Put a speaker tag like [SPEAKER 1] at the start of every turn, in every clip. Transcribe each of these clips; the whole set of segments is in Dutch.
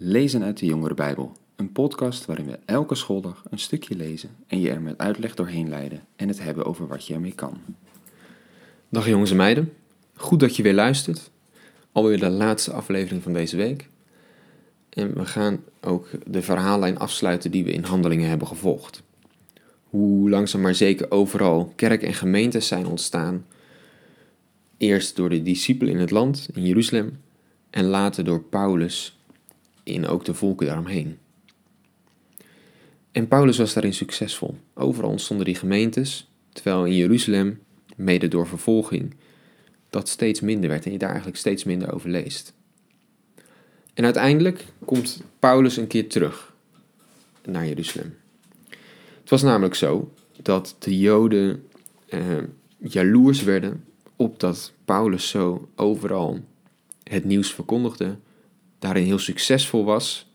[SPEAKER 1] Lezen uit de Jongere Bijbel, een podcast waarin we elke schooldag een stukje lezen en je er met uitleg doorheen leiden en het hebben over wat je ermee kan.
[SPEAKER 2] Dag jongens en meiden, goed dat je weer luistert. Alweer de laatste aflevering van deze week. En we gaan ook de verhaallijn afsluiten die we in handelingen hebben gevolgd. Hoe langzaam maar zeker overal kerk en gemeentes zijn ontstaan. Eerst door de discipelen in het land, in Jeruzalem, en later door Paulus in ook de volken daaromheen. En Paulus was daarin succesvol. Overal ontstonden die gemeentes, terwijl in Jeruzalem, mede door vervolging, dat steeds minder werd en je daar eigenlijk steeds minder over leest. En uiteindelijk komt Paulus een keer terug naar Jeruzalem. Het was namelijk zo dat de Joden eh, jaloers werden op dat Paulus zo overal het nieuws verkondigde daarin heel succesvol was.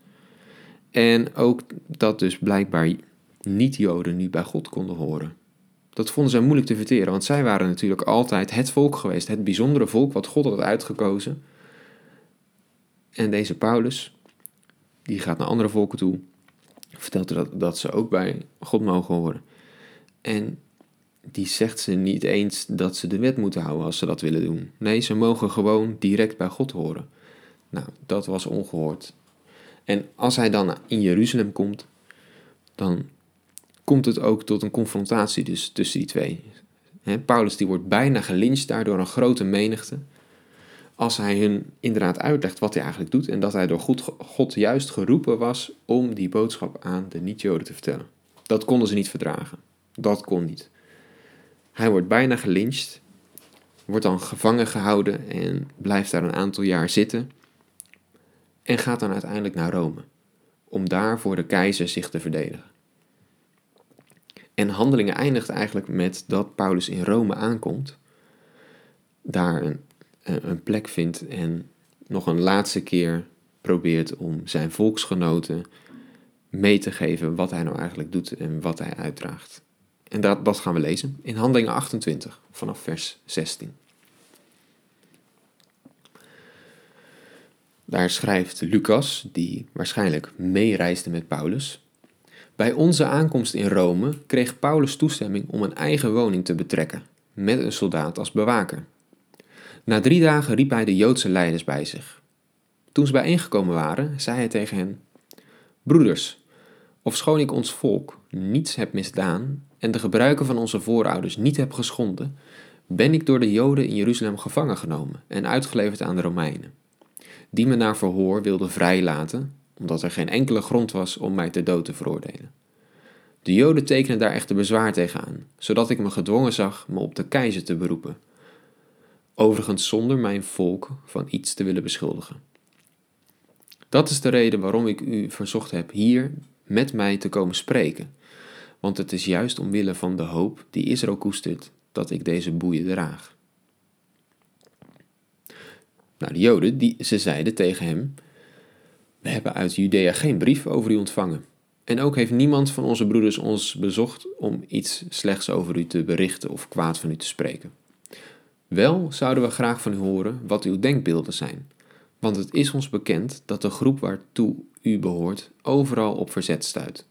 [SPEAKER 2] En ook dat dus blijkbaar niet-Joden nu bij God konden horen. Dat vonden zij moeilijk te verteren, want zij waren natuurlijk altijd het volk geweest, het bijzondere volk wat God had uitgekozen. En deze Paulus, die gaat naar andere volken toe, vertelt dat, dat ze ook bij God mogen horen. En die zegt ze niet eens dat ze de wet moeten houden als ze dat willen doen. Nee, ze mogen gewoon direct bij God horen. Nou, dat was ongehoord. En als hij dan in Jeruzalem komt, dan komt het ook tot een confrontatie dus tussen die twee. Paulus die wordt bijna gelyncht daar door een grote menigte. Als hij hun inderdaad uitlegt wat hij eigenlijk doet en dat hij door God, juist geroepen was om die boodschap aan de niet-Joden te vertellen. Dat konden ze niet verdragen. Dat kon niet. Hij wordt bijna gelyncht, wordt dan gevangen gehouden en blijft daar een aantal jaar zitten en gaat dan uiteindelijk naar Rome, om daar voor de keizer zich te verdedigen. En handelingen eindigt eigenlijk met dat Paulus in Rome aankomt, daar een, een plek vindt en nog een laatste keer probeert om zijn volksgenoten mee te geven wat hij nou eigenlijk doet en wat hij uitdraagt. En dat, dat gaan we lezen in Handelingen 28 vanaf vers 16. Daar schrijft Lucas, die waarschijnlijk meereisde met Paulus. Bij onze aankomst in Rome kreeg Paulus toestemming om een eigen woning te betrekken, met een soldaat als bewaker. Na drie dagen riep hij de Joodse leiders bij zich. Toen ze bijeengekomen waren, zei hij tegen hen: Broeders, ofschoon ik ons volk niets heb misdaan en de gebruiken van onze voorouders niet heb geschonden, ben ik door de Joden in Jeruzalem gevangen genomen en uitgeleverd aan de Romeinen die me naar verhoor wilde vrijlaten, omdat er geen enkele grond was om mij ter dood te veroordelen. De Joden tekenen daar echter bezwaar tegen aan, zodat ik me gedwongen zag me op de keizer te beroepen. Overigens zonder mijn volk van iets te willen beschuldigen. Dat is de reden waarom ik u verzocht heb hier met mij te komen spreken, want het is juist omwille van de hoop die Israël koestert dat ik deze boeien draag. Nou, de Joden, die, ze zeiden tegen hem: We hebben uit Judea geen brief over u ontvangen. En ook heeft niemand van onze broeders ons bezocht om iets slechts over u te berichten of kwaad van u te spreken. Wel zouden we graag van u horen wat uw denkbeelden zijn, want het is ons bekend dat de groep waartoe u behoort overal op verzet stuit.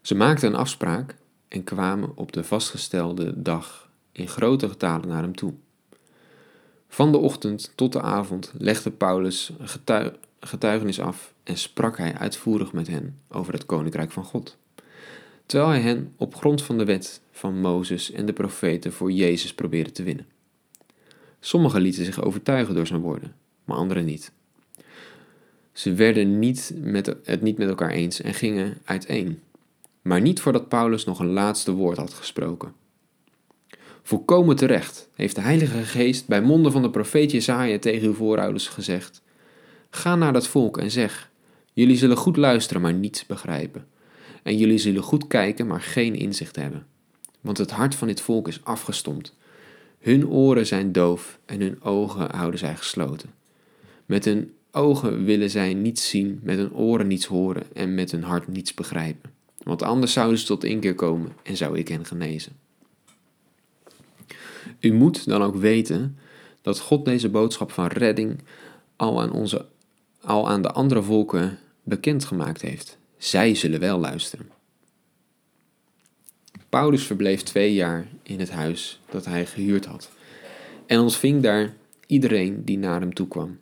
[SPEAKER 2] Ze maakten een afspraak en kwamen op de vastgestelde dag in grote getalen naar hem toe. Van de ochtend tot de avond legde Paulus getuigenis af en sprak hij uitvoerig met hen over het koninkrijk van God. Terwijl hij hen op grond van de wet van Mozes en de profeten voor Jezus probeerde te winnen. Sommigen lieten zich overtuigen door zijn woorden, maar anderen niet. Ze werden niet met, het niet met elkaar eens en gingen uiteen, maar niet voordat Paulus nog een laatste woord had gesproken. Volkomen terecht heeft de Heilige Geest bij monden van de profeet Jesaja tegen uw voorouders gezegd. Ga naar dat volk en zeg, jullie zullen goed luisteren, maar niets begrijpen. En jullie zullen goed kijken, maar geen inzicht hebben. Want het hart van dit volk is afgestompt. Hun oren zijn doof en hun ogen houden zij gesloten. Met hun ogen willen zij niets zien, met hun oren niets horen en met hun hart niets begrijpen. Want anders zouden ze tot inkeer komen en zou ik hen genezen. U moet dan ook weten dat God deze boodschap van redding al aan, onze, al aan de andere volken bekendgemaakt heeft. Zij zullen wel luisteren. Paulus verbleef twee jaar in het huis dat hij gehuurd had en ontving daar iedereen die naar hem toe kwam.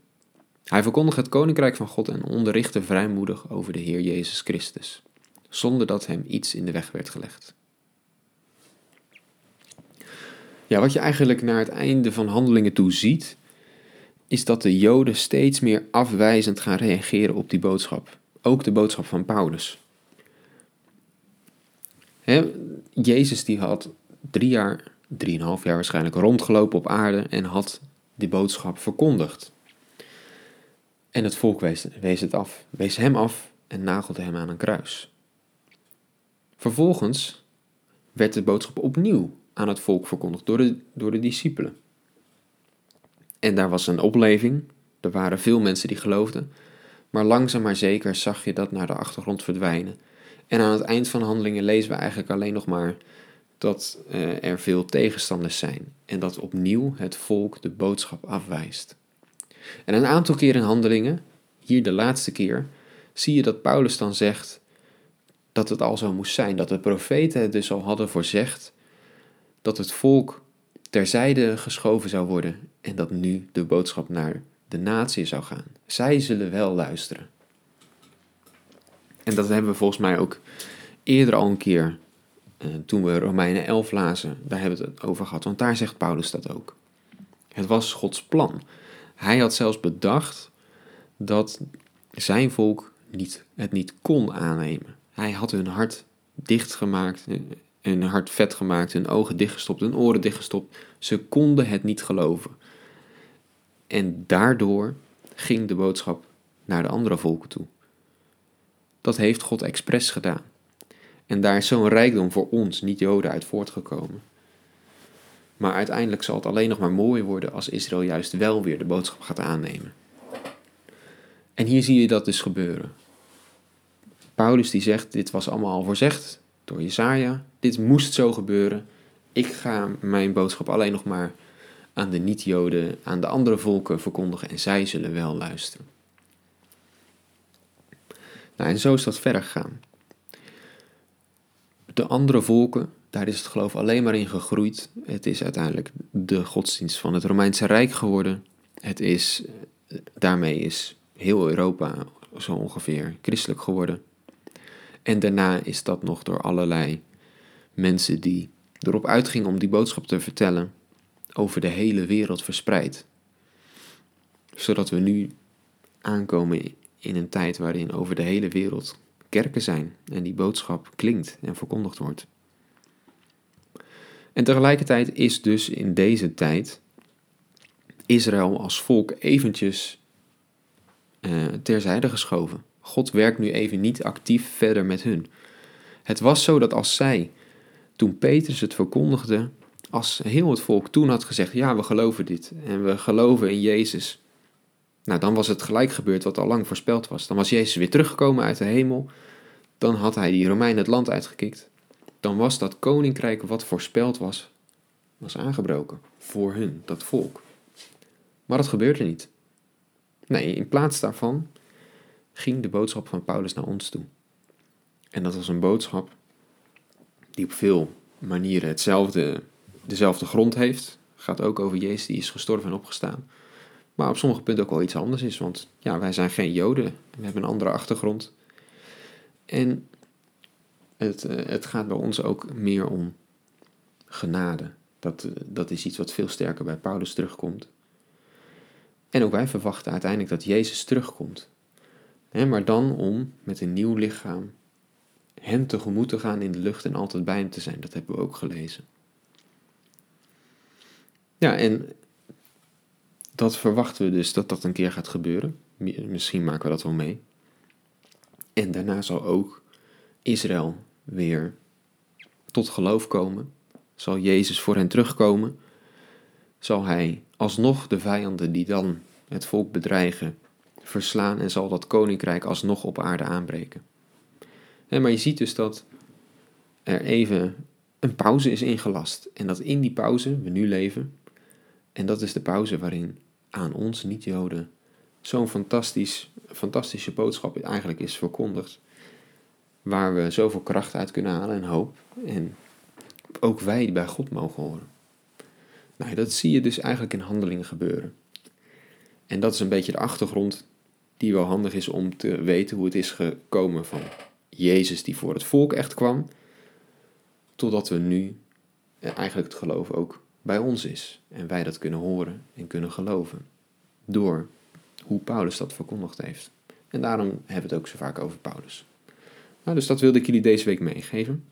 [SPEAKER 2] Hij verkondigde het koninkrijk van God en onderrichtte vrijmoedig over de Heer Jezus Christus, zonder dat hem iets in de weg werd gelegd. Ja, wat je eigenlijk naar het einde van handelingen toe ziet, is dat de Joden steeds meer afwijzend gaan reageren op die boodschap. Ook de boodschap van Paulus. Jezus die had drie jaar, drieënhalf jaar waarschijnlijk rondgelopen op aarde en had die boodschap verkondigd. En het volk wees, wees het af, wees hem af en nagelde hem aan een kruis. Vervolgens werd de boodschap opnieuw aan het volk verkondigd door de, door de discipelen. En daar was een opleving, er waren veel mensen die geloofden, maar langzaam maar zeker zag je dat naar de achtergrond verdwijnen. En aan het eind van de handelingen lezen we eigenlijk alleen nog maar dat uh, er veel tegenstanders zijn en dat opnieuw het volk de boodschap afwijst. En een aantal keer in handelingen, hier de laatste keer, zie je dat Paulus dan zegt dat het al zo moest zijn, dat de profeten het dus al hadden voorzegd dat het volk terzijde geschoven zou worden en dat nu de boodschap naar de natie zou gaan. Zij zullen wel luisteren. En dat hebben we volgens mij ook eerder al een keer, eh, toen we Romeinen 11 lazen, daar hebben we het over gehad, want daar zegt Paulus dat ook. Het was Gods plan. Hij had zelfs bedacht dat zijn volk niet, het niet kon aannemen. Hij had hun hart dichtgemaakt, hun hart vet gemaakt, hun ogen dichtgestopt, hun oren dichtgestopt. Ze konden het niet geloven. En daardoor ging de boodschap naar de andere volken toe. Dat heeft God expres gedaan. En daar is zo'n rijkdom voor ons, niet-Joden, uit voortgekomen. Maar uiteindelijk zal het alleen nog maar mooi worden als Israël juist wel weer de boodschap gaat aannemen. En hier zie je dat dus gebeuren. Paulus die zegt, dit was allemaal al voorzegd door Jesaja, dit moest zo gebeuren. Ik ga mijn boodschap alleen nog maar aan de niet-Joden, aan de andere volken verkondigen en zij zullen wel luisteren. Nou, en zo is dat verder gegaan. De andere volken, daar is het geloof alleen maar in gegroeid. Het is uiteindelijk de godsdienst van het Romeinse Rijk geworden. Het is, daarmee is heel Europa zo ongeveer christelijk geworden. En daarna is dat nog door allerlei mensen die erop uitgingen om die boodschap te vertellen, over de hele wereld verspreid. Zodat we nu aankomen in een tijd waarin over de hele wereld kerken zijn en die boodschap klinkt en verkondigd wordt. En tegelijkertijd is dus in deze tijd Israël als volk eventjes uh, terzijde geschoven. God werkt nu even niet actief verder met hun. Het was zo dat als zij, toen Petrus het verkondigde, als heel het volk toen had gezegd: Ja, we geloven dit en we geloven in Jezus. Nou, dan was het gelijk gebeurd wat al lang voorspeld was. Dan was Jezus weer teruggekomen uit de hemel. Dan had hij die Romeinen het land uitgekikt. Dan was dat koninkrijk wat voorspeld was, was aangebroken voor hun, dat volk. Maar dat gebeurde niet. Nee, in plaats daarvan ging de boodschap van Paulus naar ons toe. En dat was een boodschap die op veel manieren hetzelfde, dezelfde grond heeft. Gaat ook over Jezus die is gestorven en opgestaan. Maar op sommige punten ook wel iets anders is. Want ja, wij zijn geen Joden. We hebben een andere achtergrond. En het, eh, het gaat bij ons ook meer om genade. Dat, eh, dat is iets wat veel sterker bij Paulus terugkomt. En ook wij verwachten uiteindelijk dat Jezus terugkomt. Maar dan om met een nieuw lichaam hem tegemoet te gaan in de lucht en altijd bij hem te zijn. Dat hebben we ook gelezen. Ja, en dat verwachten we dus dat dat een keer gaat gebeuren. Misschien maken we dat wel mee. En daarna zal ook Israël weer tot geloof komen. Zal Jezus voor hen terugkomen. Zal hij alsnog de vijanden die dan het volk bedreigen verslaan en zal dat koninkrijk alsnog op aarde aanbreken. maar je ziet dus dat er even een pauze is ingelast. En dat in die pauze we nu leven. En dat is de pauze waarin aan ons niet-Joden zo'n fantastisch, fantastische boodschap eigenlijk is verkondigd. Waar we zoveel kracht uit kunnen halen en hoop. En ook wij bij God mogen horen. Nou, dat zie je dus eigenlijk in handelingen gebeuren. En dat is een beetje de achtergrond die wel handig is om te weten hoe het is gekomen van Jezus die voor het volk echt kwam, totdat we nu eh, eigenlijk het geloof ook bij ons is. En wij dat kunnen horen en kunnen geloven. Door hoe Paulus dat verkondigd heeft. En daarom hebben we het ook zo vaak over Paulus. Nou, dus dat wilde ik jullie deze week meegeven.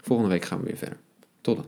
[SPEAKER 2] Volgende week gaan we weer verder. Tot dan.